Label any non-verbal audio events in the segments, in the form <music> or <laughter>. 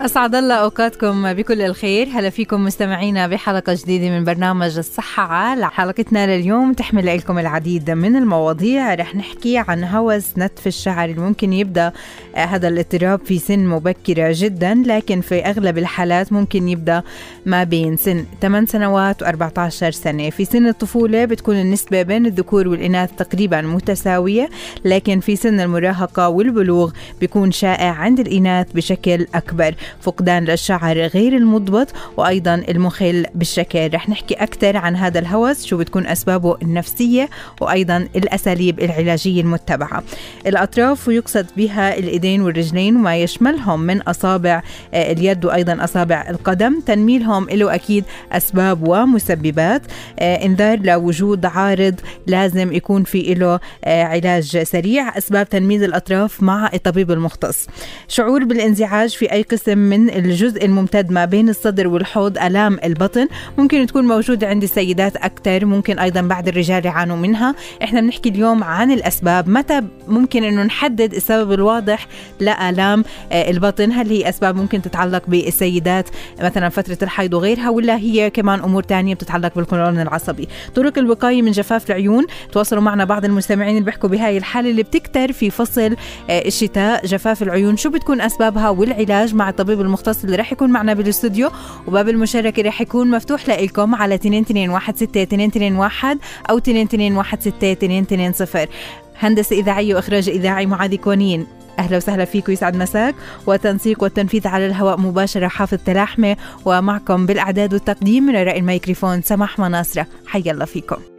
أسعد الله أوقاتكم بكل الخير. هلا فيكم مستمعينا بحلقة جديدة من برنامج الصحة عال حلقتنا لليوم. تحمل لكم العديد من المواضيع. رح نحكي عن هوس نتف الشعر اللي ممكن يبدأ هذا الاضطراب في سن مبكرة جدا لكن في أغلب الحالات ممكن يبدأ ما بين سن 8 سنوات و14 سنة. في سن الطفولة بتكون النسبة بين الذكور والإناث تقريبا متساوية لكن في سن المراهقة والبلوغ بيكون شائع عند الإناث بشكل أكبر. فقدان للشعر غير المضبط وأيضا المخل بالشكل. رح نحكي أكثر عن هذا الهوس شو بتكون أسبابه النفسية وأيضا الأساليب العلاجية المتبعة. الأطراف ويقصد بها الإيدين والرجلين وما يشملهم من أصابع آه، اليد وأيضا أصابع القدم. تنميلهم له أكيد أسباب ومسببات. آه، إنذار لوجود عارض لازم يكون في له آه، علاج سريع. أسباب تنميل الأطراف مع الطبيب المختص. شعور بالانزعاج في أي قسم من الجزء الممتد ما بين الصدر والحوض ألام البطن. ممكن تكون موجودة عند السيدات أكثر ممكن أيضا بعض الرجال يعانوا منها. إحنا بنحكي اليوم عن الأسباب متى ممكن إنه نحدد السبب الواضح لآلام آه، البطن؟ هل هي أسباب ممكن تتعلق بالسيدات مثلا فترة الحيض وغيرها ولا هي كمان أمور ثانية بتتعلق بالقولون العصبي؟ طرق الوقاية من جفاف العيون. تواصلوا معنا بعض المستمعين اللي بيحكوا بهاي الحالة اللي بتكتر في فصل آه، الشتاء. جفاف العيون شو بتكون أسبابها والعلاج مع الطبيب المختص اللي رح يكون معنا بالاستوديو وباب المشاركة رح يكون مفتوح لكم على 2216 أو 2216 هندسة إذاعية وإخراج إذاعي معاذ كونين أهلا وسهلا فيكم يسعد مساك. وتنسيق والتنفيذ على الهواء مباشرة حافظ تلاحمة ومعكم بالأعداد والتقديم من وراء الميكروفون سماح مناصرة. حي الله فيكم.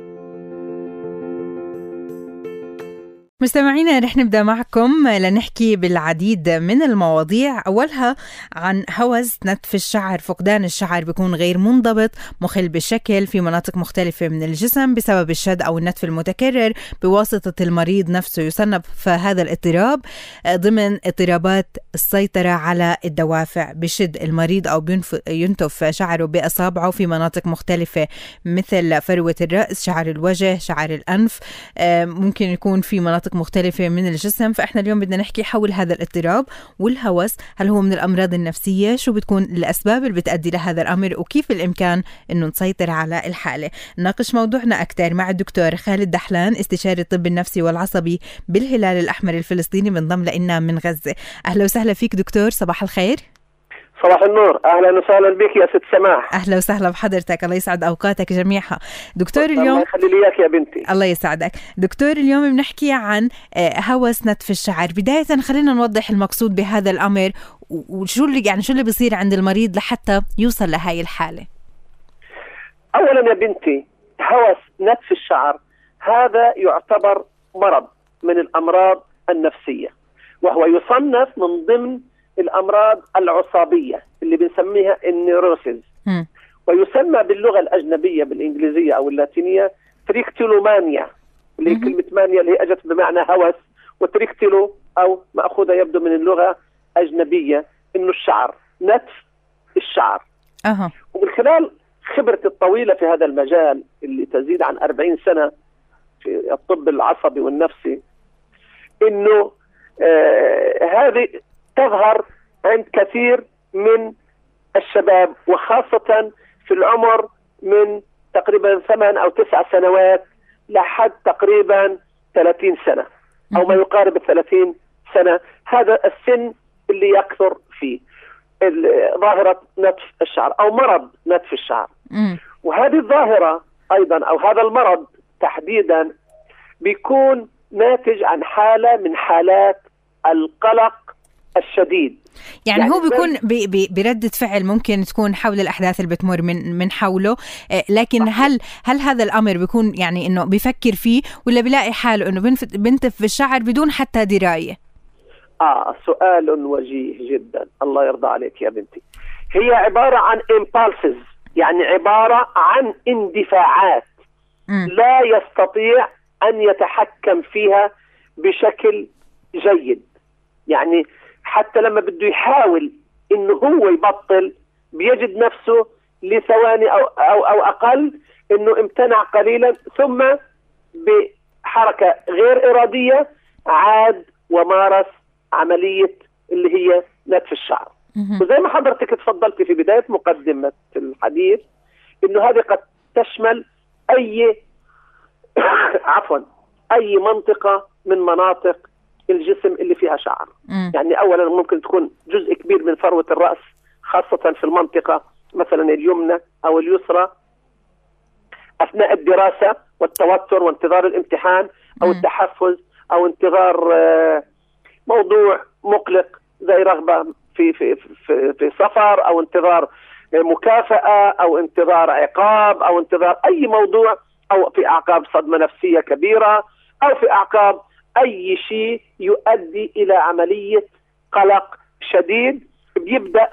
مستمعينا رح نبدأ معكم لنحكي بالعديد من المواضيع. أولها عن هوس نتف الشعر. فقدان الشعر بيكون غير منضبط مخل بالشكل في مناطق مختلفة من الجسم بسبب الشد أو النتف المتكرر بواسطة المريض نفسه يصنف هذا الاضطراب ضمن اضطرابات السيطرة على الدوافع. بشد المريض أو ينتف شعره بأصابعه في مناطق مختلفة مثل فروة الرأس شعر الوجه شعر الأنف ممكن يكون في مناطق مناطق مختلفة من الجسم فإحنا اليوم بدنا نحكي حول هذا الاضطراب والهوس. هل هو من الأمراض النفسية؟ شو بتكون الأسباب اللي بتأدي لهذا الأمر؟ وكيف الإمكان أنه نسيطر على الحالة؟ نناقش موضوعنا أكثر مع الدكتور خالد دحلان استشاري الطب النفسي والعصبي بالهلال الأحمر الفلسطيني بنضم لنا من غزة. أهلا وسهلا فيك دكتور صباح الخير. صباح النور. أهلا وسهلا بك يا ست سماح. أهلا وسهلا بحضرتك. الله يسعد أوقاتك جميعها دكتور اليوم الله يخلي لي إياك يا بنتي. الله يسعدك. دكتور اليوم بنحكي عن آه، هوس نتف الشعر. بداية خلينا نوضح المقصود بهذا الأمر وشو اللي يعني شو اللي بيصير عند المريض لحتى يوصل لهي الحالة؟ اولا يا بنتي هوس نتف الشعر هذا يعتبر مرض من الأمراض النفسية وهو يصنف من ضمن الأمراض العصابية اللي بنسميها النيروسيز ويسمى باللغة الأجنبية بالإنجليزية أو اللاتينية تريكتيلومانيا اللي كلمة مانيا اللي هي أجت بمعنى هوس وتريكتيلو أو ماخوذه يبدو من اللغة أجنبية إنه الشعر نتف الشعر. أه. ومن خلال خبرتي الطويلة في هذا المجال اللي تزيد عن 40 سنة في الطب العصبي والنفسي إنه آه هذه تظهر عند كثير من الشباب وخاصة في العمر من تقريبا ثمان أو تسع سنوات لحد تقريبا 30 سنة أو ما يقارب ال 30 سنة. هذا السن اللي يكثر فيه ظاهرة نتف الشعر أو مرض نتف الشعر. وهذه الظاهرة أيضا أو هذا المرض تحديدا بيكون ناتج عن حالة من حالات القلق الشديد. يعني, يعني هو بيكون بردة فعل ممكن تكون حول الأحداث اللي بتمر من من حوله. آه، لكن هل هل هذا الأمر بيكون يعني إنه بيفكر فيه ولا بيلاقي حاله إنه بنتف في الشعر بدون حتى دراية؟ آه سؤال وجيه جدا. الله يرضى عليك يا بنتي. هي عبارة عن impulses. يعني عبارة عن اندفاعات. مم. لا يستطيع أن يتحكم فيها بشكل جيد. يعني حتى لما بده يحاول إنه هو يبطل بيجد نفسه لثواني أو أو أو أقل إنه امتنع قليلا ثم بحركة غير إرادية عاد ومارس عملية اللي هي نتف الشعر. وزي ما حضرتك تفضلتي في بداية مقدمة الحديث إنه هذه قد تشمل أي <coughs> عفوا أي منطقة من مناطق الجسم اللي فيها شعر مم. يعني اولا ممكن تكون جزء كبير من فروة الرأس خاصة في المنطقة مثلا اليمنى أو اليسرى أثناء الدراسة والتوتر وانتظار الامتحان أو مم. التحفز أو انتظار آه، موضوع مقلق زي رغبة في في في, في سفر أو انتظار مكافأة أو انتظار عقاب أو انتظار أي موضوع أو في أعقاب صدمة نفسية كبيرة أو في أعقاب أي شيء يؤدي إلى عملية قلق شديد. بيبدا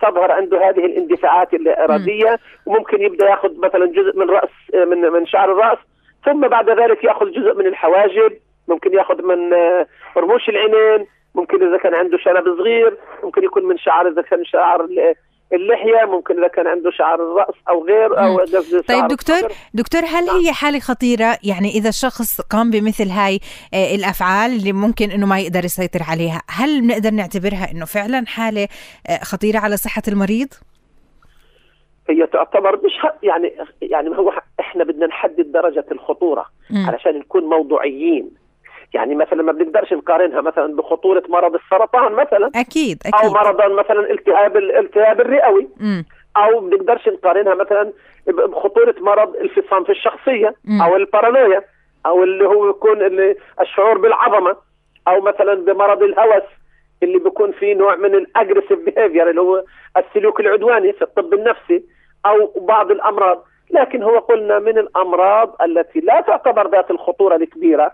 تظهر عنده هذه الاندفاعات الإرادية وممكن يبدأ يأخذ مثلا جزء من رأس من من شعر الرأس ثم بعد ذلك يأخذ جزء من الحواجب ممكن يأخذ من آه، رموش العينين ممكن إذا كان عنده شنب صغير ممكن يكون من شعر إذا كان شعر اللحية ممكن إذا كان عنده شعر الرأس أو غير أو. قصدي طيب دكتور الصدر. دكتور هل هي حالة خطيرة يعني إذا الشخص قام بمثل هاي آه، الأفعال اللي ممكن إنه ما يقدر يسيطر عليها هل بنقدر نعتبرها إنه فعلا حالة آه، خطيرة على صحة المريض؟ هي تعتبر مش يعني يعني هو إحنا بدنا نحدد درجة الخطورة. علشان نكون موضوعيين يعني مثلا ما بنقدرش نقارنها مثلا بخطورة مرض السرطان مثلا. أكيد أو أكيد. مرضا مثلا التهاب الالتهاب الرئوي. مم. أو بنقدرش نقارنها مثلا بخطورة مرض الفصام في الشخصية مم. أو البارانويا أو اللي هو يكون اللي الشعور بالعظمة. أو مثلا بمرض الهوس اللي بيكون فيه نوع من ال aggressive behavior اللي هو السلوك العدواني في الطب النفسي أو بعض الأمراض. لكن هو قلنا من الأمراض التي لا تعتبر ذات الخطورة الكبيرة.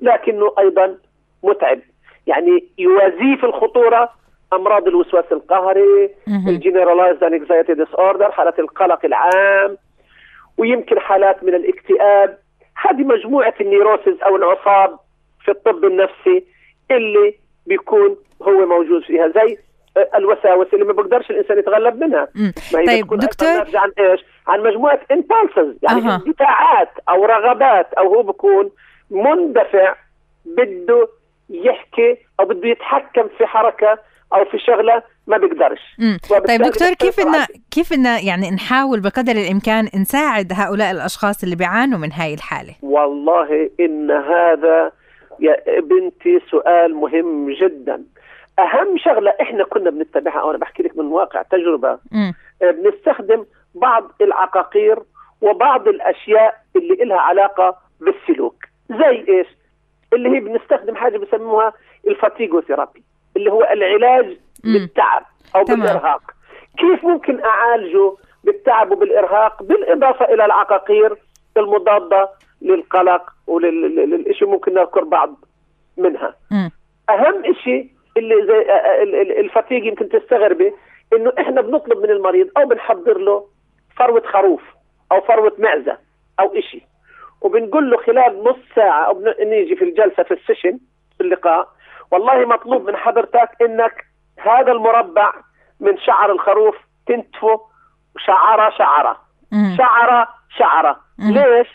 لكنه أيضا متعب يعني يوازيه في الخطورة أمراض الوسواس القهري مهم. ال generalized anxiety disorder حالات القلق العام ويمكن حالات من الاكتئاب هذه مجموعة ال neurosis أو العصاب في الطب النفسي اللي بيكون هو موجود فيها زي الوساوس اللي ما بيقدرش الإنسان يتغلب منها. ما هي طيب أيضاً دكتور عن إيش؟ عن مجموعة impulses يعني أها. اندفاعات أو رغبات أو هو بيكون مندفع بده يحكي أو بده يتحكم في حركة أو في شغلة ما بيقدرش. طيب دكتور كيف إن كيف إن يعني نحاول بقدر الإمكان نساعد هؤلاء الأشخاص اللي بيعانوا من هاي الحالة؟ والله إن هذا يا بنتي سؤال مهم جدا. أهم شغلة إحنا كنا بنتبعها وأنا بحكي لك من واقع تجربة. مم. آه، بنستخدم بعض العقاقير وبعض الأشياء اللي لها علاقة بالسلوك. زي إيش اللي هي بنستخدم حاجة بسموها الفاتيجو ثيرابي اللي هو العلاج. بالتعب أو تمام. بالإرهاق كيف ممكن أعالجه بالتعب وبالإرهاق بالإضافة إلى العقاقير المضادة للقلق وللشيء ممكن نذكر بعض منها مم. أهم شيء اللي زي ال- ال- الفتيق يمكن تستغربي إنه إحنا بنطلب من المريض أو بنحضر له فروة خروف أو فروة معزة أو إشي وبنقول له خلال نص ساعة أو نيجي في الجلسة في السيشن في اللقاء والله مطلوب من حضرتك إنك هذا المربع من شعر الخروف تنتفه شعرة شعرة. شعرة شعرة. ليش؟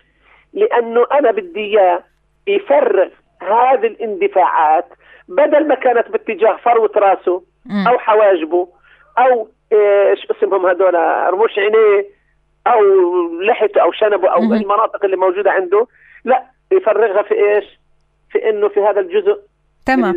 لأنه أنا بدي إياه يفرغ هذه الاندفاعات بدل ما كانت باتجاه فروة راسه. أو حواجبه أو إيش اسمهم هذول رموش عينيه أو لحيته أو شنبه أو. المناطق اللي موجودة عنده لا يفرغها في إيش؟ في إنه في هذا الجزء تمام.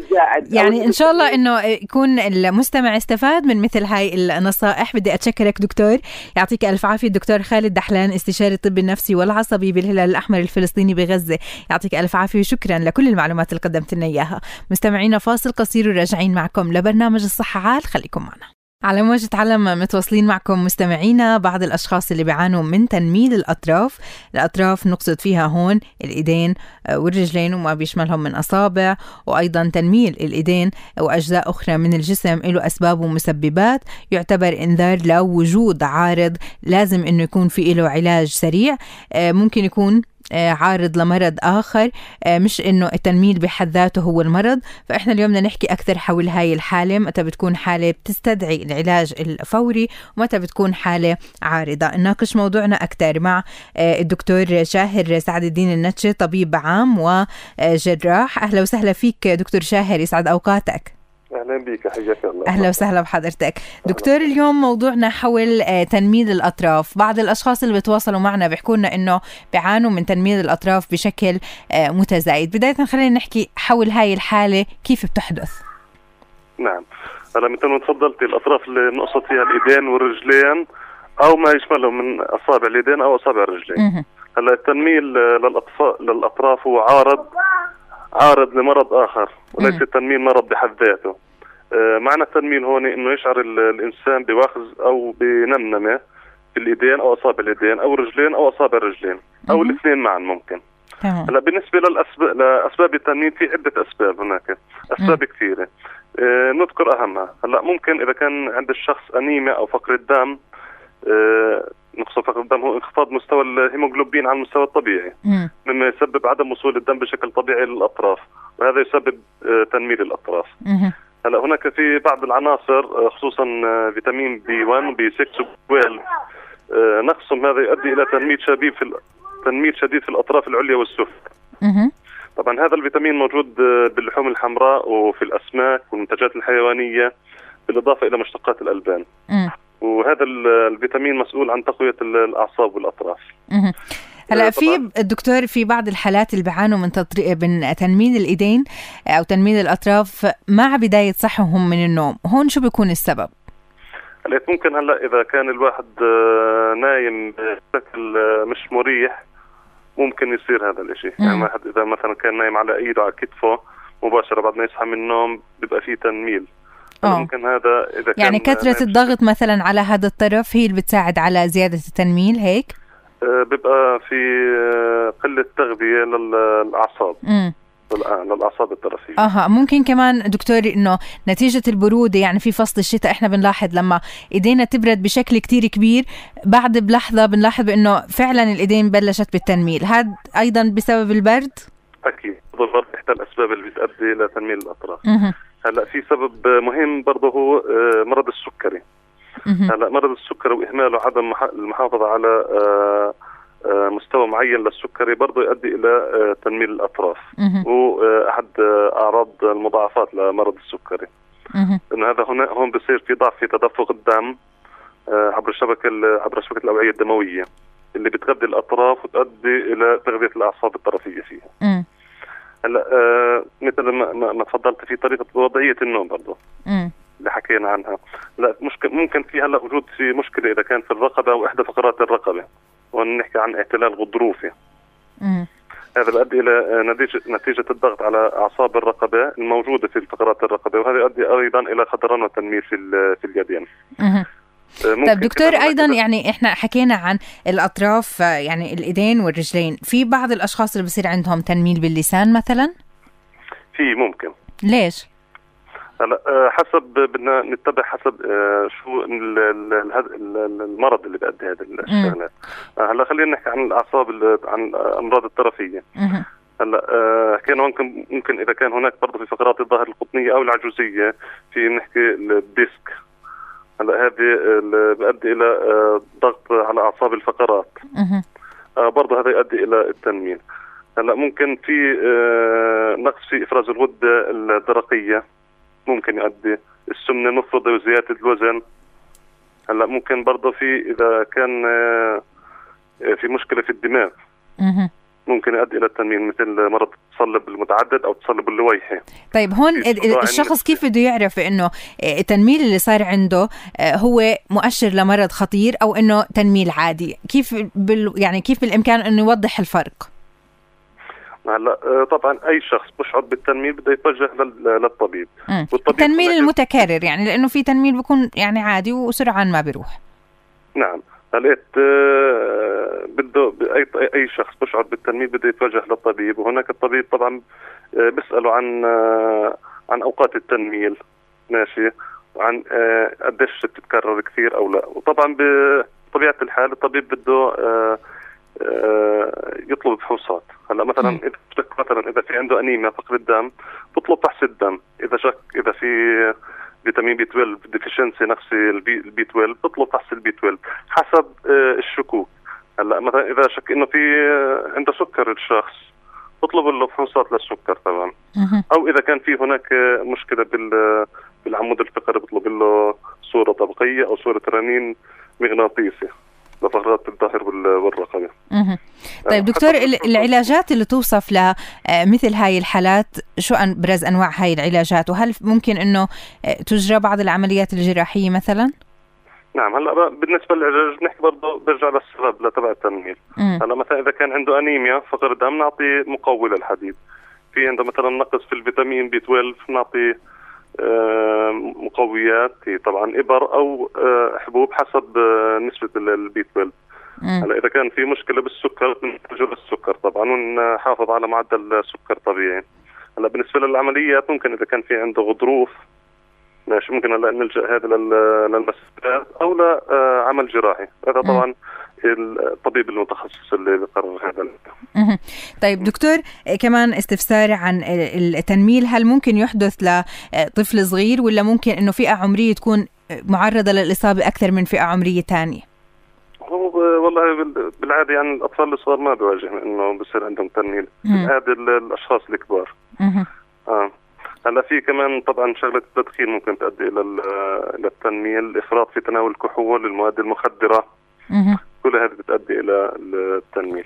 يعني إن شاء الله إنه يكون المستمع استفاد من مثل هاي النصائح. بدي أتشكرك دكتور. يعطيك ألف عافية الدكتور خالد دحلان استشاري الطب النفسي والعصبي بالهلال الأحمر الفلسطيني بغزة. يعطيك ألف عافية وشكرا لكل المعلومات اللي قدمت لنا إياها. مستمعينا فاصل قصير وراجعين معكم لبرنامج الصحة عال. خليكم معنا. على موجة علم متواصلين معكم مستمعينا بعض الأشخاص اللي بيعانوا من تنميل الأطراف. الأطراف نقصد فيها هون الإيدين والرجلين وما بيشملهم من أصابع وأيضا تنميل الإيدين وأجزاء أخرى من الجسم له أسباب ومسببات. يعتبر إنذار لو وجود عارض لازم إنه يكون في له علاج سريع. آه، ممكن يكون عارض لمرض آخر. آه، مش إنه التنميل بحد ذاته هو المرض. فإحنا اليوم بدنا نحكي أكثر حول هاي الحالة. متى بتكون حالة بتستدعي العلاج الفوري ومتى بتكون حالة عارضة. نناقش موضوعنا أكثر مع آه، الدكتور شاهر سعد الدين النتشي طبيب عام وجراح. أهلا وسهلا فيك دكتور شاهر يسعد أوقاتك. أهلا بك حياك الله. أهلا وسهلا بحضرتك. دكتور اليوم موضوعنا حول آه، تنميل الأطراف. بعض الأشخاص اللي بتواصلوا معنا بيحكوا لنا إنه بيعانوا من تنميل الأطراف بشكل آه، متزايد. بداية خلينا نحكي حول هاي الحالة كيف بتحدث؟ نعم. هلا مثل ما تفضلتي الأطراف اللي بنقصد فيها الإيدين والرجلين أو ما يشملهم من أصابع اليدين أو أصابع الرجلين. هلا التنميل آه، للأطراف هو عارض عارض لمرض آخر وليس التنميل مرض بحد ذاته. آه، معنى التنميل هون إنه يشعر الإنسان بوخز أو بنمنمة في الإيدين أو أصابع اليدين أو الرجلين أو أصابع الرجلين أو الاثنين معا ممكن. هلأ بالنسبة للأسباب لأسباب التنميل في عدة أسباب هناك أسباب كثيرة. آه نذكر أهمها. هلأ ممكن إذا كان عند الشخص أنيميا أو فقر الدم آه نقص فقر الدم هو انخفاض مستوى الهيموغلوبين على المستوى الطبيعي. مما يسبب عدم وصول الدم بشكل طبيعي للأطراف وهذا يسبب آه تنميل الأطراف. هلا هناك في بعض العناصر آه، خصوصا آه، فيتامين B 1 B 6 و 12 نقصهم هذا يؤدي إلى تنميل شديد في تنميل شديد في الأطراف العليا والسفلى. طبعا هذا الفيتامين موجود باللحوم الحمراء وفي الأسماك والمنتجات الحيوانية بالإضافة إلى مشتقات الألبان. وهذا الفيتامين مسؤول عن تقوية الأعصاب والأطراف. هلا في الدكتور في بعض الحالات اللي بيعانوا من من تنميل الإيدين أو تنميل الأطراف مع بداية صحوهم من النوم، هون شو بيكون السبب؟ هلا ممكن هلا إذا كان الواحد آه، نايم بشكل آه، مش مريح ممكن يصير هذا الشيء، يعني واحد إذا مثلا كان نايم على إيده على كتفه مباشرة بعد ما يصحى من النوم بيبقى في تنميل. أوه. ممكن هذا إذا يعني كثرة الضغط مثلا على هذا الطرف هي اللي بتساعد على زيادة التنميل هيك؟ آه، بيبقى في آه، قلة تغذية للأعصاب. امم للأعصاب الطرفية. آها ممكن كمان دكتور إنه نتيجة البرودة يعني في فصل الشتاء إحنا بنلاحظ لما إيدينا تبرد بشكل كتير كبير بعد بلحظة بنلاحظ إنه فعلا الإيدين بلشت بالتنميل. هذا أيضا بسبب البرد؟ أكيد. البرد إحدى الأسباب اللي بتؤدي لتنميل الأطراف. هلا في سبب مهم برضه هو آه، مرض السكري. هلا مرض السكر وإهماله عدم المحافظة على آه، آه، مستوى معين للسكري برضه يؤدي إلى تنميل الأطراف. وهو أحد أعراض المضاعفات لمرض السكري. إنه هذا هنا هون بصير في ضعف في تدفق الدم عبر الشبكة عبر شبكه الأوعية الدموية اللي بتغذي الأطراف وتؤدي إلى تغذية الأعصاب الطرفية فيها. هلا آه مثل ما, ما تفضلت في طريقة وضعية النوم برضه اللي حكينا عنها. لا مشكلة ممكن في هلا وجود في مشكلة إذا كان في الرقبة أو احدى فقرات الرقبة وهون نحكي عن اعتلال غضروفي. هذا بيؤدي إلى نتيجه نتيجة الضغط على أعصاب الرقبة الموجودة في فقرات الرقبة وهذا يؤدي أيضا إلى خطران وتنميل في في اليدين. آه، طيب دكتور أيضا يعني إحنا حكينا عن الأطراف يعني الإيدين والرجلين. في بعض الأشخاص اللي بصير عندهم تنميل باللسان مثلا؟ في ممكن. ليش؟ هلا آه، حسب بدنا نتبع حسب آه، شو المرض اللي بيؤدي هذه الشغلات آه، هلا خلينا نحكي عن الأعصاب عن الأمراض الطرفية. هلا حكينا ممكن ممكن إذا كان هناك برضه في فقرات الظهر القطنية أو العجوزية في نحكي ال disc بيؤدي إلى ضغط على أعصاب الفقرات. برضه هذا يؤدي إلى التنميل. هلا ممكن في نقص في إفراز الغده الدرقية. ممكن يؤدي. السمنة المفرطة وزيادة الوزن. هلا ممكن برضه في إذا كان آه، في مشكلة في الدماغ. ممكن يؤدي إلى التنميل مثل مرض التصلب المتعدد أو التصلب اللويحي طيب هون الشخص كيف بده يعرف إنه التنميل اللي صار عنده آه، هو مؤشر لمرض خطير أو إنه تنميل عادي؟ كيف بال يعني كيف بالإمكان إنه يوضح الفرق؟ هلا آه، طبعا أي شخص بشعر بالتنميل بده يتوجه للطبيب. التنميل المتكرر يعني لأنه في تنميل بيكون يعني عادي وسرعان ما بيروح. نعم. لقيت آه، بده أي أي شخص بشعر بالتنميل بده يتوجه للطبيب وهناك الطبيب طبعا آه، بيسأله عن عن أوقات التنميل ماشي وعن قديش بتتكرر كثير أو لا. وطبعا بطبيعة الحال الطبيب بده يطلب فحوصات. هلأ مثلا إذا مثلا إذا في عنده أنيميا فقر الدم بطلب فحص الدم. إذا شك إذا في فيتامين B 12 deficiency نفس ال B 12 بطلب فحص ال B 12 حسب آه، الشكوك. هلأ مثلا إذا شك إنه في آه، عنده سكر الشخص بطلب له فحوصات للسكر طبعا أو إذا كان في هناك آه، مشكلة بال بالعمود الفقري بطلب له صورة طبقية أو صورة رنين مغناطيسي. لفقرات الظهر والرقبه. طيب دكتور العلاجات اللي توصف لمثل هاي الحالات شو ابرز أنواع هاي العلاجات؟ وهل ممكن إنه تجرى بعض العمليات الجراحية مثلا؟ نعم هلأ بالنسبة للعلاج بنحكي برضه برجع للسبب لتبع التنميل. هلأ مثلا إذا كان عنده أنيميا فقر دم نعطي مقوي للحديد. في عنده مثلا نقص في الفيتامين بي 12 نعطي مقويات طبعا إبر أو آه، حبوب حسب آه، نسبة البي 12 هلأ إذا كان في مشكلة بالسكر بنتجه السكر طبعا ونحافظ على معدل سكر طبيعي. هلأ بالنسبة للعمليات ممكن إذا كان في عنده غضروف ماشي ممكن هلأ نلجأ هذا للمسافات أو لعمل جراحي. هذا طبعا الطبيب المتخصص اللي بيقرر هذا. طيب دكتور كمان استفسار عن التنميل هل ممكن يحدث لطفل صغير ولا ممكن إنه فئة عمرية تكون معرضة للإصابة أكثر من فئة عمرية ثانية؟ هو والله بالعادة يعني الأطفال الصغار ما بيواجه إنه بصير عندهم تنميل. هذا الأشخاص الكبار. آه. هلا في كمان طبعا شغلة التدخين ممكن تؤدي إلى إلى التنميل الافراط في تناول الكحول المواد المخدرة. كل هذه بتؤدي إلى التنميل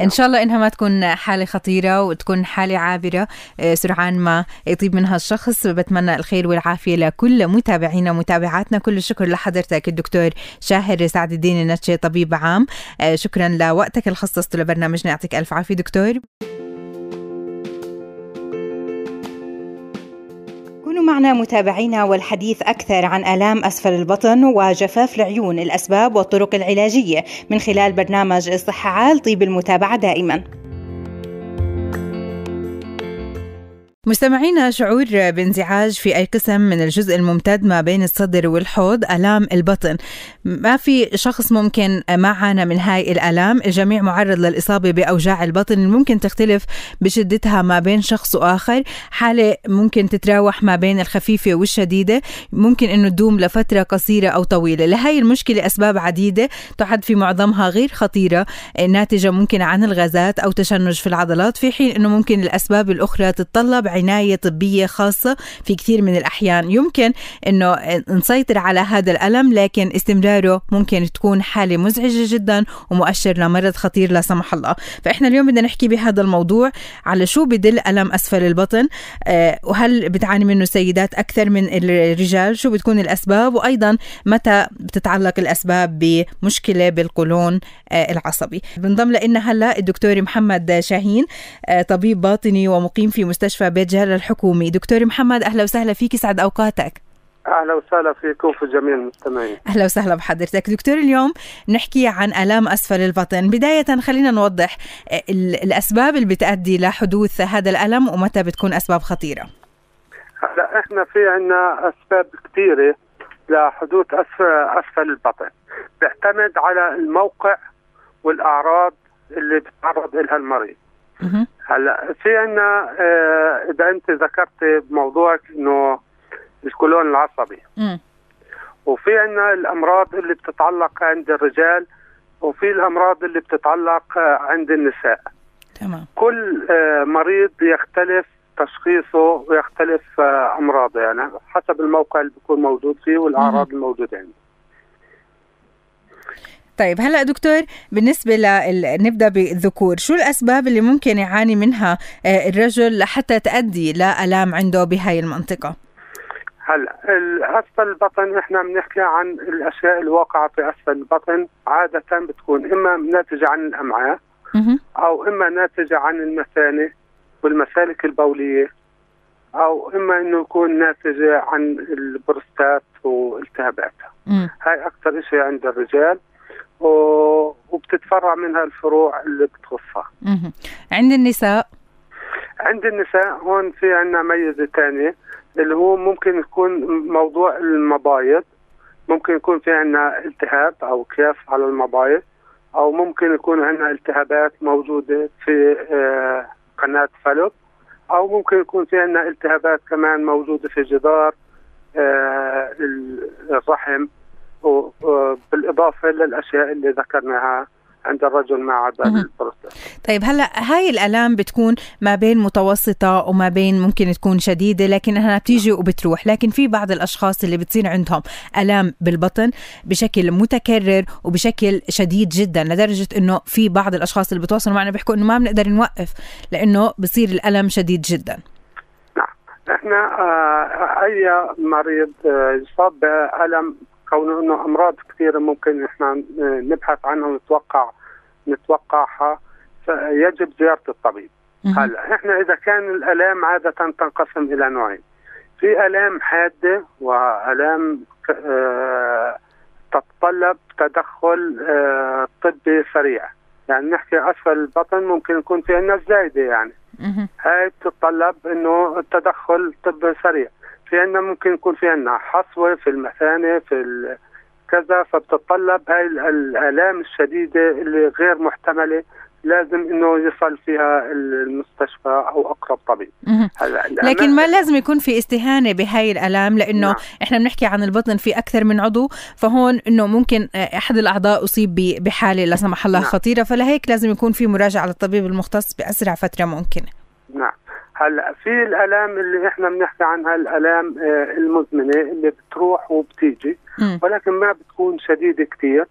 إن شاء الله إنها ما تكون حالة خطيرة وتكون حالة عابرة آه، سرعان ما يطيب منها الشخص. بتمنى الخير والعافية لكل متابعينا ومتابعاتنا. كل الشكر لحضرتك الدكتور شاهر سعد الدين النتشي طبيب عام. آه، شكرا لوقتك اللي خصصته لبرنامجنا يعطيك ألف عافية دكتور. معنا متابعينا والحديث أكثر عن آلام أسفل البطن وجفاف العيون الأسباب والطرق العلاجية من خلال برنامج الصحة عال طيب المتابعة دائما. مستمعينا شعور بانزعاج في أي قسم من الجزء الممتد ما بين الصدر والحوض ألام البطن. ما في شخص ممكن ما عانى من هاي الآلام. الجميع معرض للإصابة بأوجاع البطن. ممكن تختلف بشدتها ما بين شخص وآخر. حالة ممكن تتراوح ما بين الخفيفة والشديدة. ممكن أنه تدوم لفترة قصيرة أو طويلة. لهي المشكلة أسباب عديدة تعد في معظمها غير خطيرة. ناتجة ممكن عن الغازات أو تشنج في العضلات. في حين أنه ممكن الأسباب الأخرى تتطلب عناية طبية خاصة في كثير من الأحيان. يمكن أنه نسيطر على هذا الألم لكن استمراره ممكن تكون حالة مزعجة جدا ومؤشر لمرض خطير لا سمح الله. فإحنا اليوم بدنا نحكي بهذا الموضوع على شو بدل ألم أسفل البطن. أه وهل بتعاني منه السيدات أكثر من الرجال؟ شو بتكون الأسباب؟ وأيضا متى بتتعلق الأسباب بمشكلة بالقولون أه العصبي؟ بنضم لنا هلأ الدكتور محمد شاهين أه طبيب باطني ومقيم في مستشفى بيت الجهل الحكومي. دكتور محمد أهلا وسهلا فيك. يسعد أوقاتك. أهلا وسهلا فيكم في جميع المستمعين. أهلا وسهلا بحضرتك. دكتور اليوم نحكي عن آلام أسفل البطن بداية خلينا نوضح الأسباب اللي بتؤدي لحدوث هذا الألم ومتى بتكون أسباب خطيرة. هلا إحنا في عندنا أسباب كثيرة لحدوث أسفل البطن بيعتمد على الموقع والأعراض اللي بتعرض لها المريض. هلا في عندنا آه إذا أنت ذكرت موضوع إنه الكولون العصبي. وفي عندنا الأمراض اللي بتتعلق عند الرجال وفي الأمراض اللي بتتعلق آه، عند النساء. تمام. كل آه مريض يختلف تشخيصه ويختلف أمراضه يعني حسب الموقع اللي بيكون موجود فيه والأعراض الموجودة عنده طيب هلا دكتور بالنسبة ل نبدأ بالذكور. شو الأسباب اللي ممكن يعاني منها آه، الرجل لحتى تؤدي لآلام عنده بهاي المنطقة؟ هلا اسفل البطن إحنا بنحكي عن الأشياء الواقعة في أسفل البطن عادة بتكون إما ناتجة عن الأمعاء أو إما ناتجة عن المثانة والمسالك البولية أو إما إنه يكون ناتجة عن البروستات والتهاباتها. هاي أكثر شيء عند الرجال. وبتتفرع منها الفروع اللي بتخصها. عند النساء؟ عند النساء هون في عندنا ميزة ثانية اللي هو ممكن يكون موضوع المبايض ممكن يكون في عندنا التهاب أو كياس على المبايض أو ممكن يكون عندنا التهابات موجودة في آه، قناة فلوب أو ممكن يكون في عندنا التهابات كمان موجودة في جدار آه، الرحم. بالإضافة للأشياء اللي ذكرناها عند الرجل مع البروستات طيب هلا هاي الألام بتكون ما بين متوسطة وما بين ممكن تكون شديدة لكنها بتيجي وبتروح. لكن في بعض الأشخاص اللي بتصير عندهم ألام بالبطن بشكل متكرر وبشكل شديد جدا لدرجة إنه في بعض الأشخاص اللي بتواصلوا معنا بيحكوا إنه ما بنقدر نوقف لإنه بصير الألم شديد جدا. نعم. إحنا آه أي مريض آه يصاب بألم كونه انه أمراض كثيرة ممكن إحنا نبحث عنها ونتوقع نتوقعها يجب زيارة الطبيب. هلا إحنا إذا كان الألام عادة تنقسم إلى نوعين. في ألام حادة وألام آه تتطلب تدخل آه طبي سريع. يعني نحكي أسفل البطن ممكن يكون في عندنا زايدة يعني. هاي بتتطلب إنه التدخل طبي سريع. في عندنا ممكن يكون في عندنا حصوة في المثانة في كذا فبتتطلب هاي الآلام الشديدة اللي غير محتملة لازم إنه يصل فيها المستشفى أو أقرب طبيب لكن ما لازم يكون في استهانة بهاي الآلام لأنه نعم. إحنا بنحكي عن البطن في أكثر من عضو فهون إنه ممكن أحد الأعضاء أصيب بحالة لا سمح الله نعم. خطيرة فلهيك لازم يكون في مراجعة للطبيب المختص بأسرع فترة ممكنة نعم هلا في الألام اللي إحنا بنحكي عنها الألام آه، المزمنة اللي بتروح وبتيجي ولكن ما بتكون شديدة كثير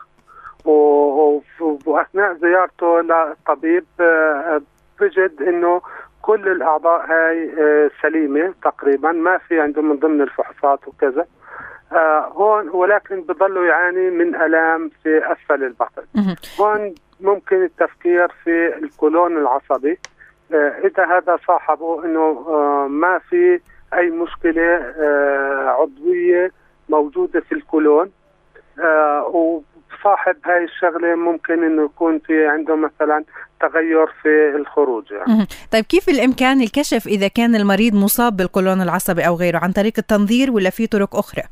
وأثناء زيارته للطبيب آه، بجد إنه كل الأعضاء هاي آه، سليمة تقريبا ما في عنده من ضمن الفحوصات وكذا. هون ولكن بضلوا يعاني من ألام في أسفل البطن. هون ممكن التفكير في الكولون العصبي. آه، إذا هذا صاحبه إنه آه، ما في أي مشكلة آه، عضوية موجودة في الكولون وصاحب هاي الشغلة ممكن إنه يكون في عنده مثلا تغير في الخروج يعني. طيب كيف الإمكان الكشف إذا كان المريض مصاب بالقولون العصبي أو غيره عن طريق التنظير ولا في طرق أخرى؟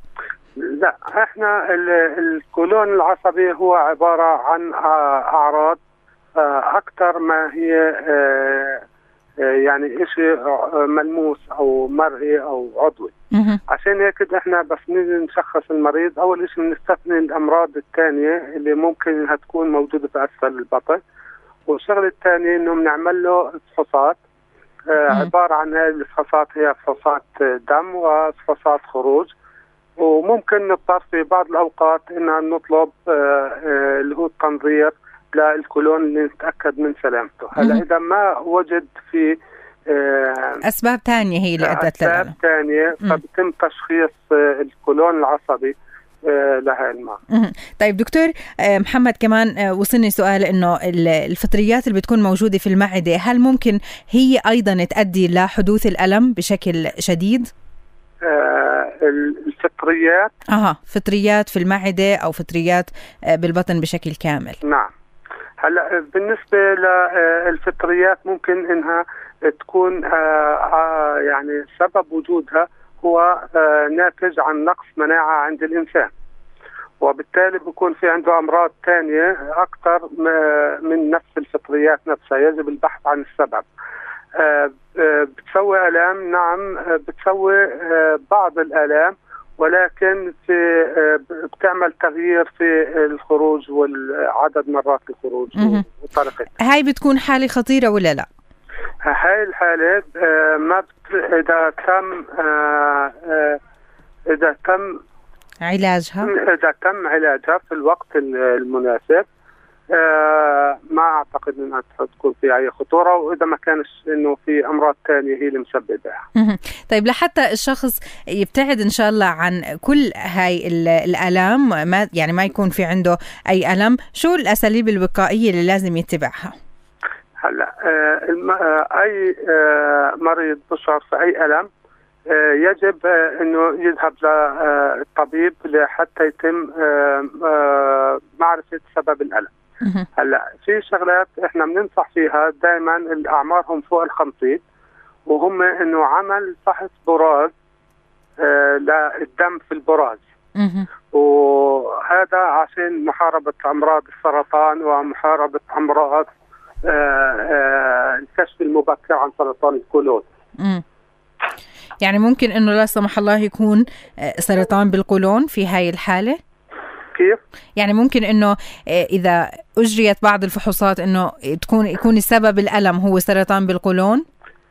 لا إحنا الكولون العصبي هو عبارة عن أعراض آه، أكثر ما هي آه، آه، يعني شيء ملموس أو مرئي أو عضوي. عشان هيك إحنا بس نيجي نشخص المريض. أول شيء بنستثني الأمراض الثانية اللي ممكن إنها تكون موجودة في أسفل البطن. والشغلة الثانية إنه بنعمل له فحوصات. عبارة عن هذه الفحوصات هي فحوصات دم وفحوصات خروج. وممكن نضطر في بعض الأوقات ان نطلب اللي هو التنظير. للكولون لنتاكد من سلامته. هلا إذا ما وجد في آه أسباب ثانية هي اللي أدت أسباب ثانية فبتم تشخيص آه الكولون العصبي آه لها الماء طيب دكتور محمد كمان وصلني سؤال إنه الفطريات اللي بتكون موجودة في المعدة هل ممكن هي أيضا تؤدي لحدوث الألم بشكل شديد؟ الفطريات؟ أها فطريات في المعدة أو فطريات بالبطن بشكل كامل. نعم. هلا بالنسبة للفطريات ممكن إنها تكون آه، آه، يعني سبب وجودها هو آه، ناتج عن نقص مناعة عند الإنسان. وبالتالي بيكون في عنده أمراض ثانية أكثر من نفس الفطريات نفسها. يجب البحث عن السبب. بتسوي آلام؟ نعم. بتسوي بعض الآلام. ولكن في آه، بتعمل تغيير في الخروج والعدد مرات الخروج وطريقة هاي بتكون حالة خطيرة ولا لا؟ هاي الحالة آه، ما بت... إذا تم آه، إذا تم علاجها؟ إذا تم علاجها في الوقت المناسب ما أعتقد أنها تكون في أي خطورة وإذا ما كانش إنه في أمراض ثانية هي اللي مسببها. طيب لحتى الشخص يبتعد إن شاء الله عن كل هاي الالام ما يعني ما يكون في عنده أي ألم، شو الأساليب الوقائية اللي لازم يتبعها؟ هلا أي مريض بشعر في أي ألم يجب إنه يذهب للطبيب لحتى يتم معرفة سبب الألم هلا في شغلات إحنا بننصح فيها دائما الاعمار هم فوق ال 50 وهم إنه عمل فحص براز آه للدم في البراز. وهذا عشان محاربة أمراض السرطان ومحاربة أمراض آه آه الكشف المبكر عن سرطان الكولون يعني ممكن إنه لا سمح الله يكون سرطان بالقولون في هاي الحالة؟ كيف؟ يعني ممكن إنه إذا أجريت بعض الفحوصات إنه تكون يكون السبب الألم هو سرطان بالقولون؟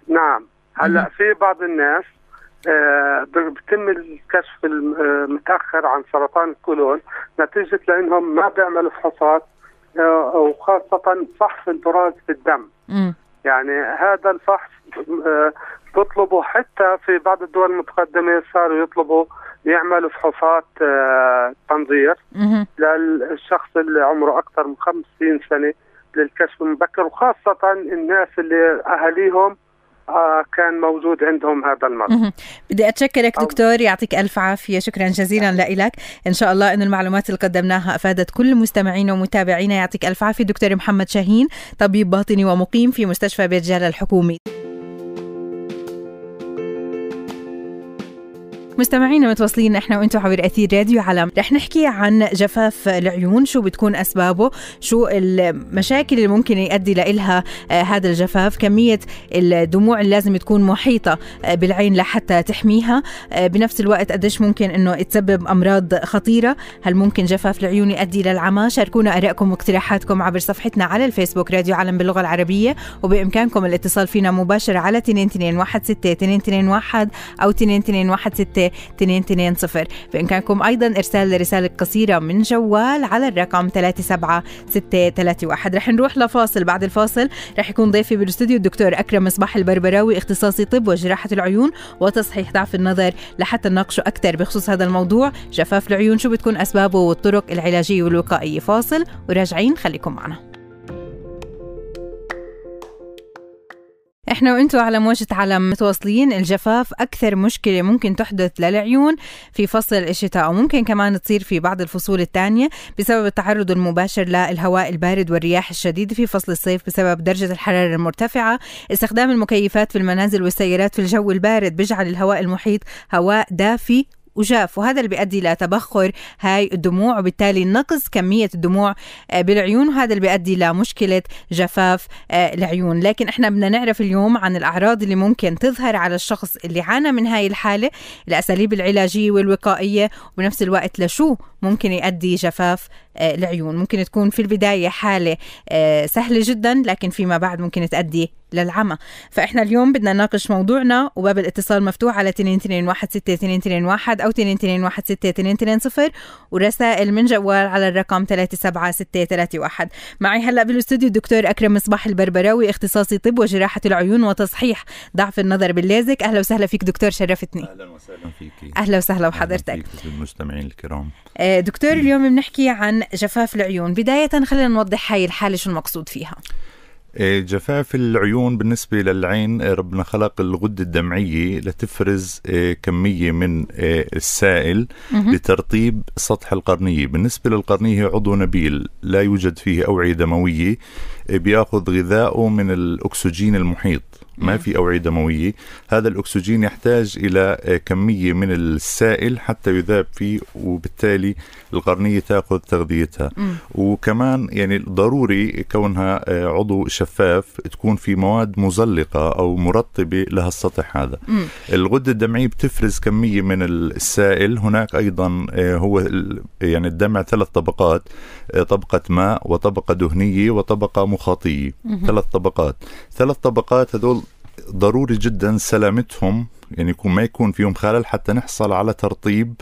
نعم هلأ في بعض الناس آه بتم الكشف المتاخر عن سرطان الكولون نتيجة لإنهم ما بيعملوا فحوصات آه وخاصة فحص البراز في الدم. م. يعني هذا الفحص آه بيطلبوا حتى في بعض الدول المتقدمة صاروا يطلبوا يعملوا فحوصات آه تنظير للشخص اللي عمره أكثر من 50 سنة للكشف المبكر وخاصة الناس اللي أهاليهم آه كان موجود عندهم هذا المرض. بدي أتشكرك دكتور يعطيك ألف عافية. شكرا جزيلا لك إن شاء الله أن المعلومات اللي قدمناها أفادت كل مستمعينا ومتابعينا يعطيك ألف عافية دكتور محمد شاهين طبيب باطني ومقيم في مستشفى بيت جالة الحكومي. مستمعينا متواصلين إحنا وأنتم عبر أثير راديو علم رح نحكي عن جفاف العيون شو بتكون أسبابه شو المشاكل اللي ممكن يؤدي لها آه هذا الجفاف كمية الدموع اللي لازم تكون محيطة آه بالعين لحتى تحميها آه بنفس الوقت قديش ممكن إنه تسبب أمراض خطيرة هل ممكن جفاف العيون يؤدي للعمى شاركونا آرائكم واقتراحاتكم عبر صفحتنا على الفيسبوك راديو علم باللغة العربية وبإمكانكم الاتصال فينا مباشرة على 2216 أو 2216 220 بإمكانكم أيضا إرسال رسالة قصيرة من جوال على الرقم 37631 رح نروح لفاصل. بعد الفاصل رح يكون ضيفي بالاستوديو الدكتور أكرم مصباح البربراوي اختصاصي طب وجراحة العيون وتصحيح ضعف النظر لحتى نناقشه أكثر. بخصوص هذا الموضوع جفاف العيون شو بتكون أسبابه والطرق العلاجية والوقائية؟ فاصل وراجعين خليكم معنا. إحنا وأنتم على موجة علم متواصلين. الجفاف أكثر مشكلة ممكن تحدث للعيون في فصل الشتاء أو ممكن كمان تصير في بعض الفصول الثانية بسبب التعرض المباشر للهواء البارد والرياح الشديدة في فصل الصيف بسبب درجة الحرارة المرتفعة. استخدام المكيفات في المنازل والسيارات في الجو البارد بيجعل الهواء المحيط هواء دافي وجاف وهذا اللي بيؤدي لتبخر هاي الدموع وبالتالي نقص كمية الدموع بالعيون وهذا اللي بيؤدي لمشكلة جفاف العيون. لكن إحنا بدنا نعرف اليوم عن الأعراض اللي ممكن تظهر على الشخص اللي عانى من هاي الحالة الأساليب العلاجية والوقائية وبنفس الوقت لشو ممكن يؤدي جفاف العيون. ممكن تكون في البداية حالة سهلة جدا لكن فيما بعد ممكن تؤدي للعمى. فإحنا اليوم بدنا نناقش موضوعنا وباب الاتصال مفتوح على 2216 أو 2216 ورسائل من جوال على الرقم 37631 معي هلأ بالاستوديو الدكتور أكرم مصباح البربراوي اختصاصي طب وجراحة العيون وتصحيح ضعف النظر بالليزك أهلا وسهلا فيك دكتور شرفتني. أهلا وسهلا فيك أهلا وسهلا بحضرتك المستمعين الكرام. دكتور اليوم بنحكي عن جفاف العيون. بداية خلينا نوضح هاي الحالة شو المقصود فيها. جفاف العيون بالنسبة للعين ربنا خلق الغدة الدمعية لتفرز كمية من السائل لترطيب سطح القرنية. بالنسبة للقرنية هي عضو نبيل لا يوجد فيه أوعية دموية بيأخذ غذاءه من الأكسجين المحيط. ما في أوعية دموية هذا الأكسجين يحتاج إلى كمية من السائل حتى يذاب فيه وبالتالي القرنية تأخذ تغذيتها. وكمان يعني ضروري كونها عضو شفاف تكون في مواد مزلقة أو مرطبة لها السطح هذا. الغدة الدمعية بتفرز كمية من السائل هناك أيضا هو يعني الدمع ثلاث طبقات طبقة ماء وطبقة دهنية وطبقة مخاطية. ثلاث طبقات ثلاث طبقات هذول ضروري جدا سلامتهم يعني يكون ما يكون فيهم خلل حتى نحصل على ترطيب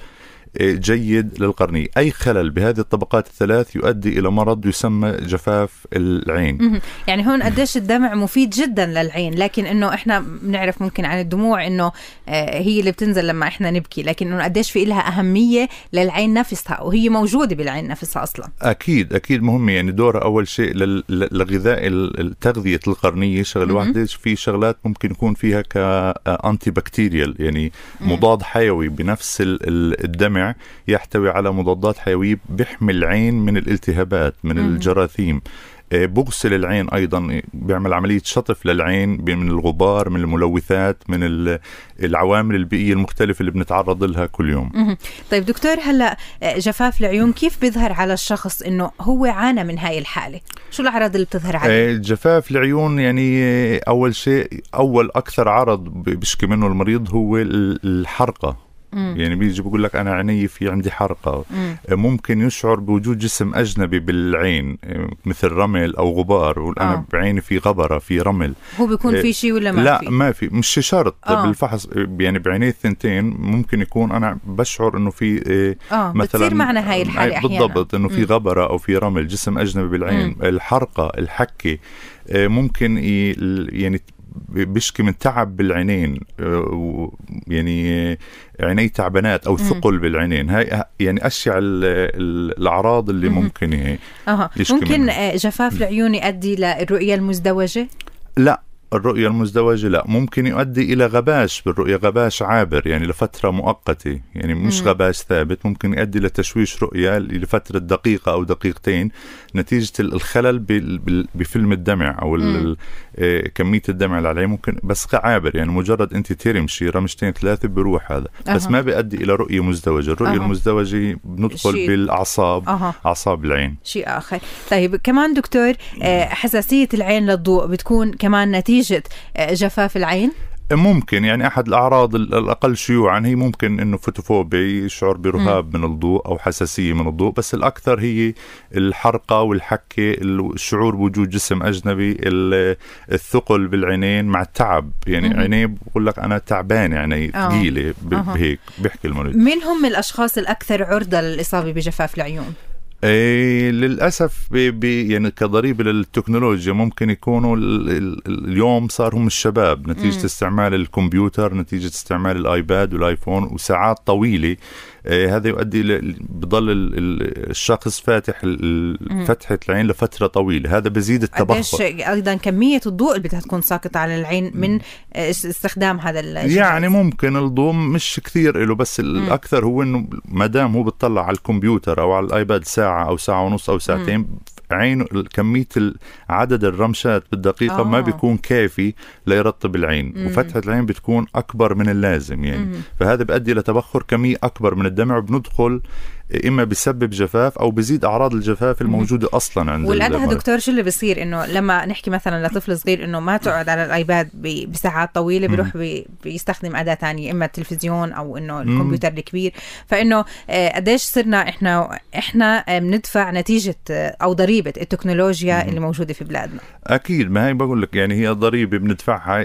جيد للقرنية. أي خلل بهذه الطبقات الثلاث يؤدي إلى مرض يسمى جفاف العين. يعني هون قديش الدمع مفيد جدا للعين لكن إنه إحنا بنعرف ممكن عن الدموع إنه آه، هي اللي بتنزل لما إحنا نبكي لكن إنه قديش في لها أهمية للعين نفسها وهي موجودة بالعين نفسها أصلا. أكيد أكيد مهمه يعني دورها أول شيء لغذاء التغذيه القرنية. شغلة واحدة في شغلات ممكن يكون فيها كانتي بكتيريال يعني مضاد حيوي بنفس الدمع. يحتوي على مضادات حيوية بيحمي العين من الالتهابات من الجراثيم. آه، بغسل العين أيضا بيعمل عملية شطف للعين من الغبار من الملوثات من العوامل البيئية المختلفة اللي بنتعرض لها كل يوم. طيب دكتور هلأ آه، جفاف العيون كيف بيظهر على الشخص إنه هو عانى من هاي الحالة؟ شو الأعراض اللي بتظهر عليه؟ آه، جفاف العيون يعني أول شيء أول أكثر عرض بيشكي منه المريض هو الحرقة. مم. يعني بيجي بقول لك أنا عيني في عندي حرقة مم. ممكن يشعر بوجود جسم أجنبي بالعين مثل رمل أو غبار وأنا آه. بعيني في غبرة في رمل هو بيكون في شيء ولا ما لا في؟ ما في مش شرط آه. بالفحص يعني بعيني الثنتين ممكن يكون أنا بشعر إنه في آه. مثلا بتصير معنا هاي الحالة أحيانا بالضبط إنه في غبرة أو في رمل جسم أجنبي بالعين مم. الحرقة الحكة ممكن يعني بيشكي من تعب بالعينين آه، يعني عيني تعبانات أو ثقل بالعينين. هاي يعني اشياء الأعراض اللي ممكن هي ممكن منها. جفاف العيون يؤدي للرؤيه المزدوجة؟ لا. الرؤية المزدوجة لا ممكن يؤدي إلى غباش بالرؤية غباش عابر يعني لفترة مؤقتة يعني مش مم. غباش ثابت ممكن يؤدي لتشويش رؤية لفترة دقيقة أو دقيقتين نتيجة الخلل بفيلم الدمع أو آه، كمية الدمع اللي عليه ممكن بس عابر يعني مجرد أنت ترمشي رمشتين ثلاثة بيروح هذا أه. بس ما بيؤدي إلى رؤية مزدوجة الرؤية أه. المزدوجة بندخل شي... بالأعصاب أه. أعصاب العين شيء آخر طيب كمان دكتور آه، حساسية العين للضوء بتكون كمان نتيجة نتيجة آه، جفاف العين؟ ممكن يعني أحد الأعراض الأقل شيوعا هي ممكن إنه فوتوفوبيا يشعر برهاب من الضوء أو حساسية من الضوء بس الأكثر هي الحرقة والحكة الشعور بوجود جسم أجنبي الثقل بالعينين مع التعب. يعني عينيه بقول لك أنا تعبان يعني آه. ثقيله بهيك بيحكي المريض مين هم الأشخاص الأكثر عرضة للإصابة بجفاف العيون؟ للأسف بي بي يعني كضريبه للتكنولوجيا ممكن يكونوا اليوم صار هم الشباب نتيجة مم. استعمال الكمبيوتر نتيجة استعمال الآيباد والآيفون وساعات طويلة هذا يؤدي بضل الشخص فاتح فتحة العين لفترة طويلة. هذا بزيد التبخر أيضا كمية الضوء اللي بدها تكون ساقطة على العين من آه، استخدام هذا الجهاز يعني ممكن الضوء مش كثير له بس الأكثر هو إنه ما دام هو بتطلع على الكمبيوتر أو على الآيباد ساعة أو ساعة ونص أو ساعتين عين كمية عدد الرمشات بالدقيقة آه. ما بيكون كافي ليرطب العين مم. وفتحة العين بتكون أكبر من اللازم يعني مم. فهذا بيؤدي لتبخر كمية أكبر من الدمع بندخل إما بسبب جفاف أو بزيد أعراض الجفاف الموجودة أصلا عند والادهى دكتور شو اللي بيصير؟ إنه لما نحكي مثلا لطفل صغير إنه ما تقعد على الآيباد بساعات طويلة بيروح بي بيستخدم أداة ثانية إما التلفزيون أو إنه الكمبيوتر الكبير. فإنه آه، قديش صرنا إحنا إحنا آه، بندفع نتيجة آه، أو ضريبة التكنولوجيا اللي موجودة في بلادنا؟ أكيد ما هي بقول لك يعني هي ضريبة بندفعها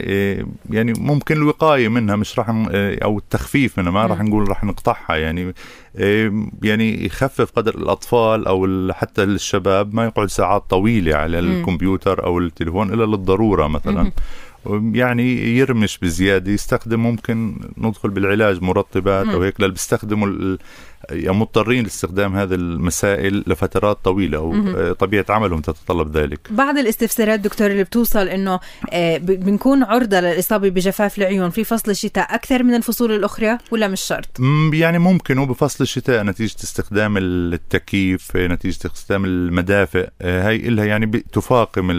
يعني ممكن الوقاية منها مش راح أو التخفيف منها ما راح نقول راح نقطعها يعني. يعني يخفف قدر الأطفال أو حتى الشباب ما يقعد ساعات طويلة على الكمبيوتر أو التليفون إلا للضرورة مثلا. يعني يرمش بزيادة يستخدم ممكن ندخل بالعلاج مرطبات أو هيك بيستخدموا مضطرين لاستخدام هذه المسائل لفترات طويلة وطبيعه عملهم تتطلب ذلك. بعض الاستفسارات دكتور اللي بتوصل إنه آه، بنكون عرضة للإصابة بجفاف العيون في فصل الشتاء أكثر من الفصول الأخرى ولا مش شرط؟ يعني ممكن وبفصل الشتاء نتيجة استخدام التكييف نتيجة استخدام المدافئ آه، هي إلها يعني تفاقم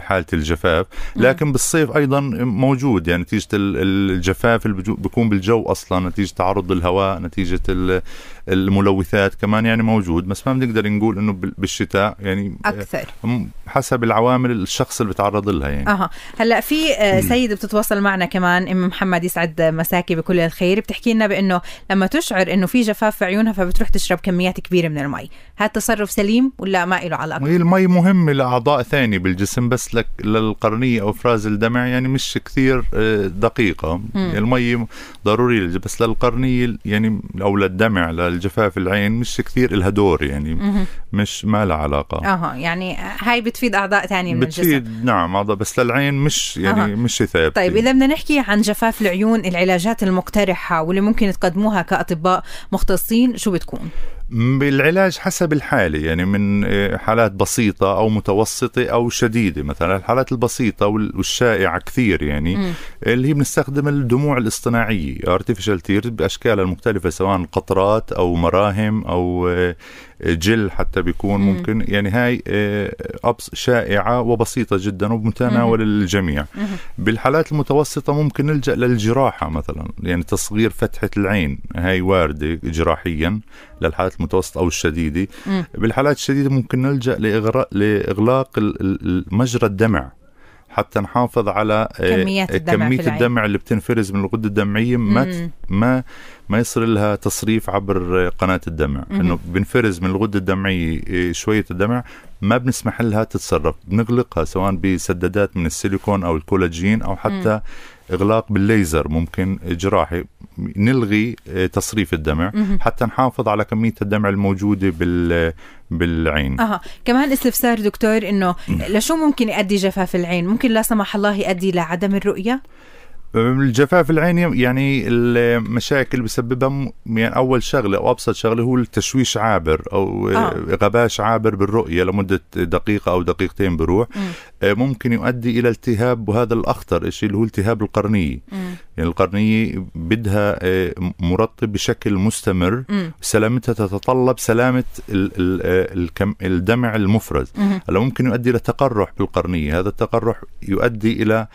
حالة الجفاف لكن بالصيف أيضا موجود يعني نتيجة الجفاف اللي بيكون بالجو أصلا نتيجة تعرض الهواء نتيجة الملوثات كمان يعني موجود بس ما بنقدر نقول إنه بالشتاء يعني أكثر. حسب العوامل الشخص اللي بتعرض لها يعني. أها. هلأ في آه، سيده بتتواصل معنا كمان أم محمد يسعد مساكي بكل الخير بتحكي لنا بإنه لما تشعر إنه في جفاف في عيونها فبتروح تشرب كميات كبيرة من المي. هذا تصرف سليم ولا ما له علاقة؟ هي المي مهمة لأعضاء ثانية بالجسم بس لك للقرنية أو افراز الدمع يعني مش كثير آه، دقيقة. مم. المي ضروريه بس للقرنية يعني أو للدمع الجفاف العين مش كثير لها دور يعني مش ما لها علاقة. أها يعني هاي بتفيد أعضاء ثانية من بتفيد الجسم. نعم اعضاء بس للعين مش يعني أها. مش ثابتة. طيب إذا بدنا نحكي عن جفاف العيون العلاجات المقترحة واللي ممكن تقدموها كأطباء مختصين شو بتكون؟ بالعلاج حسب الحالة يعني من آه، حالات بسيطة أو متوسطة أو شديدة مثلا الحالات البسيطة وال- والشائعة كثير يعني مم. اللي هي بنستخدم الدموع الاصطناعية artificial tears بأشكالها المختلفة سواء قطرات أو مراهم أو آه، جل حتى بيكون مم. ممكن يعني هاي آه، أبس شائعة وبسيطة جدا وبمتناول الجميع. بالحالات المتوسطة ممكن نلجأ للجراحة مثلا يعني تصغير فتحة العين هاي واردة جراحيا للحالات المتوسطة أو الشديدة. بالحالات الشديدة ممكن نلجأ لإغلاق ال- مجرى الدمع حتى نحافظ على آه، كميات الدمع كمية. الدمع اللي بتنفرز من الغدة الدمعية ما مم. ما ما يصير لها تصريف عبر قناة الدمع مهم. إنه بنفرز من الغدة الدمعية إيه، شوية الدمع ما بنسمح لها تتصرف بنغلقها سواء بسدادات من السيليكون أو الكولاجين أو حتى إغلاق بالليزر ممكن جراحي نلغي إيه، تصريف الدمع. حتى نحافظ على كمية الدمع الموجودة بال بالعين. أها. كمان استفسار دكتور إنه لشو ممكن يؤدي جفاف العين؟ ممكن لا سمح الله يؤدي لعدم الرؤية؟ الجفاف العيني يعني المشاكل بسببها م- يعني أول شغلة أو أبسط شغلة هو التشويش عابر أو آه. غباش عابر بالرؤية لمدة دقيقة أو دقيقتين بروح مم. آه، ممكن يؤدي إلى التهاب وهذا الأخطر شيء اللي هو التهاب القرنية مم. يعني القرنية بدها آه، مرطب بشكل مستمر مم. سلامتها تتطلب سلامة آه، الدمع المفرز. هلا ممكن يؤدي إلى تقرح بالقرنية هذا التقرح يؤدي إلى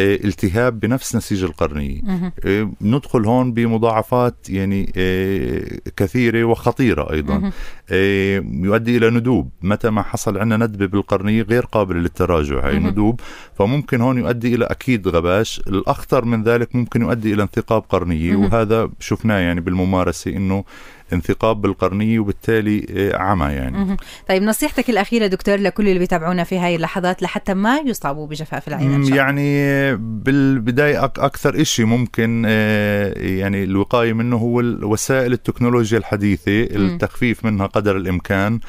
التهاب بنفس نسيج القرنيه مهم. آه، ندخل هون بمضاعفات يعني آه، كثيرة وخطيرة أيضا مهم. آه، يؤدي إلى ندوب متى ما حصل عندنا ندبة بالقرنية غير قابلة للتراجع هاي مهم. ندوب فممكن هون يؤدي إلى أكيد غباش الأخطر من ذلك ممكن يؤدي إلى انثقاب قرنية مهم. وهذا شفناه يعني بالممارسة إنه انثقاب بالقرنيه وبالتالي آه، عمى يعني. طيب نصيحتك الأخيرة دكتور لكل اللي بيتابعونا في هاي اللحظات لحتى ما يصابوا بجفاف العين. يعني بالبداية أك- أكثر إشي ممكن آه، يعني الوقاية منه هو وسائل التكنولوجيا الحديثة التخفيف منها قدر الإمكان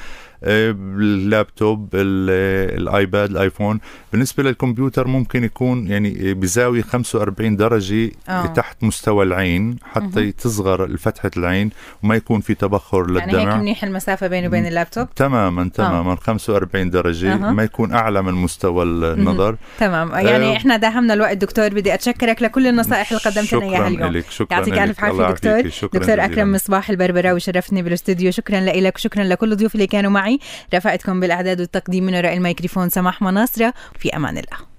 اللابتوب ال- الايباد الآيفون. بالنسبة للكمبيوتر ممكن يكون يعني بزاوية 45 درجة آه. تحت مستوى العين حتى تصغر فتحة العين وما يكون في تبخر يعني هيك للدمع. منيح المسافة بينه وبين اللابتوب؟ تماما تماما. 45 درجة أها. ما يكون أعلى من مستوى النظر. تمام. يعني آه. إحنا داهمنا الوقت دكتور. بدي أتشكرك لكل النصائح اللي قدمت لنا إياها شكرا اليوم. لك شكرا يعطيك. الف عافية دكتور. شكرا دكتور. أكرم مصباح البربراوي شرفتني بالاستوديو. شكرا لك وشكرا لكل الضيوف اللي كانوا معي. رفقتكم بالأعداد والتقديم من وراء الميكروفون سماح مناصرة في أمان الله.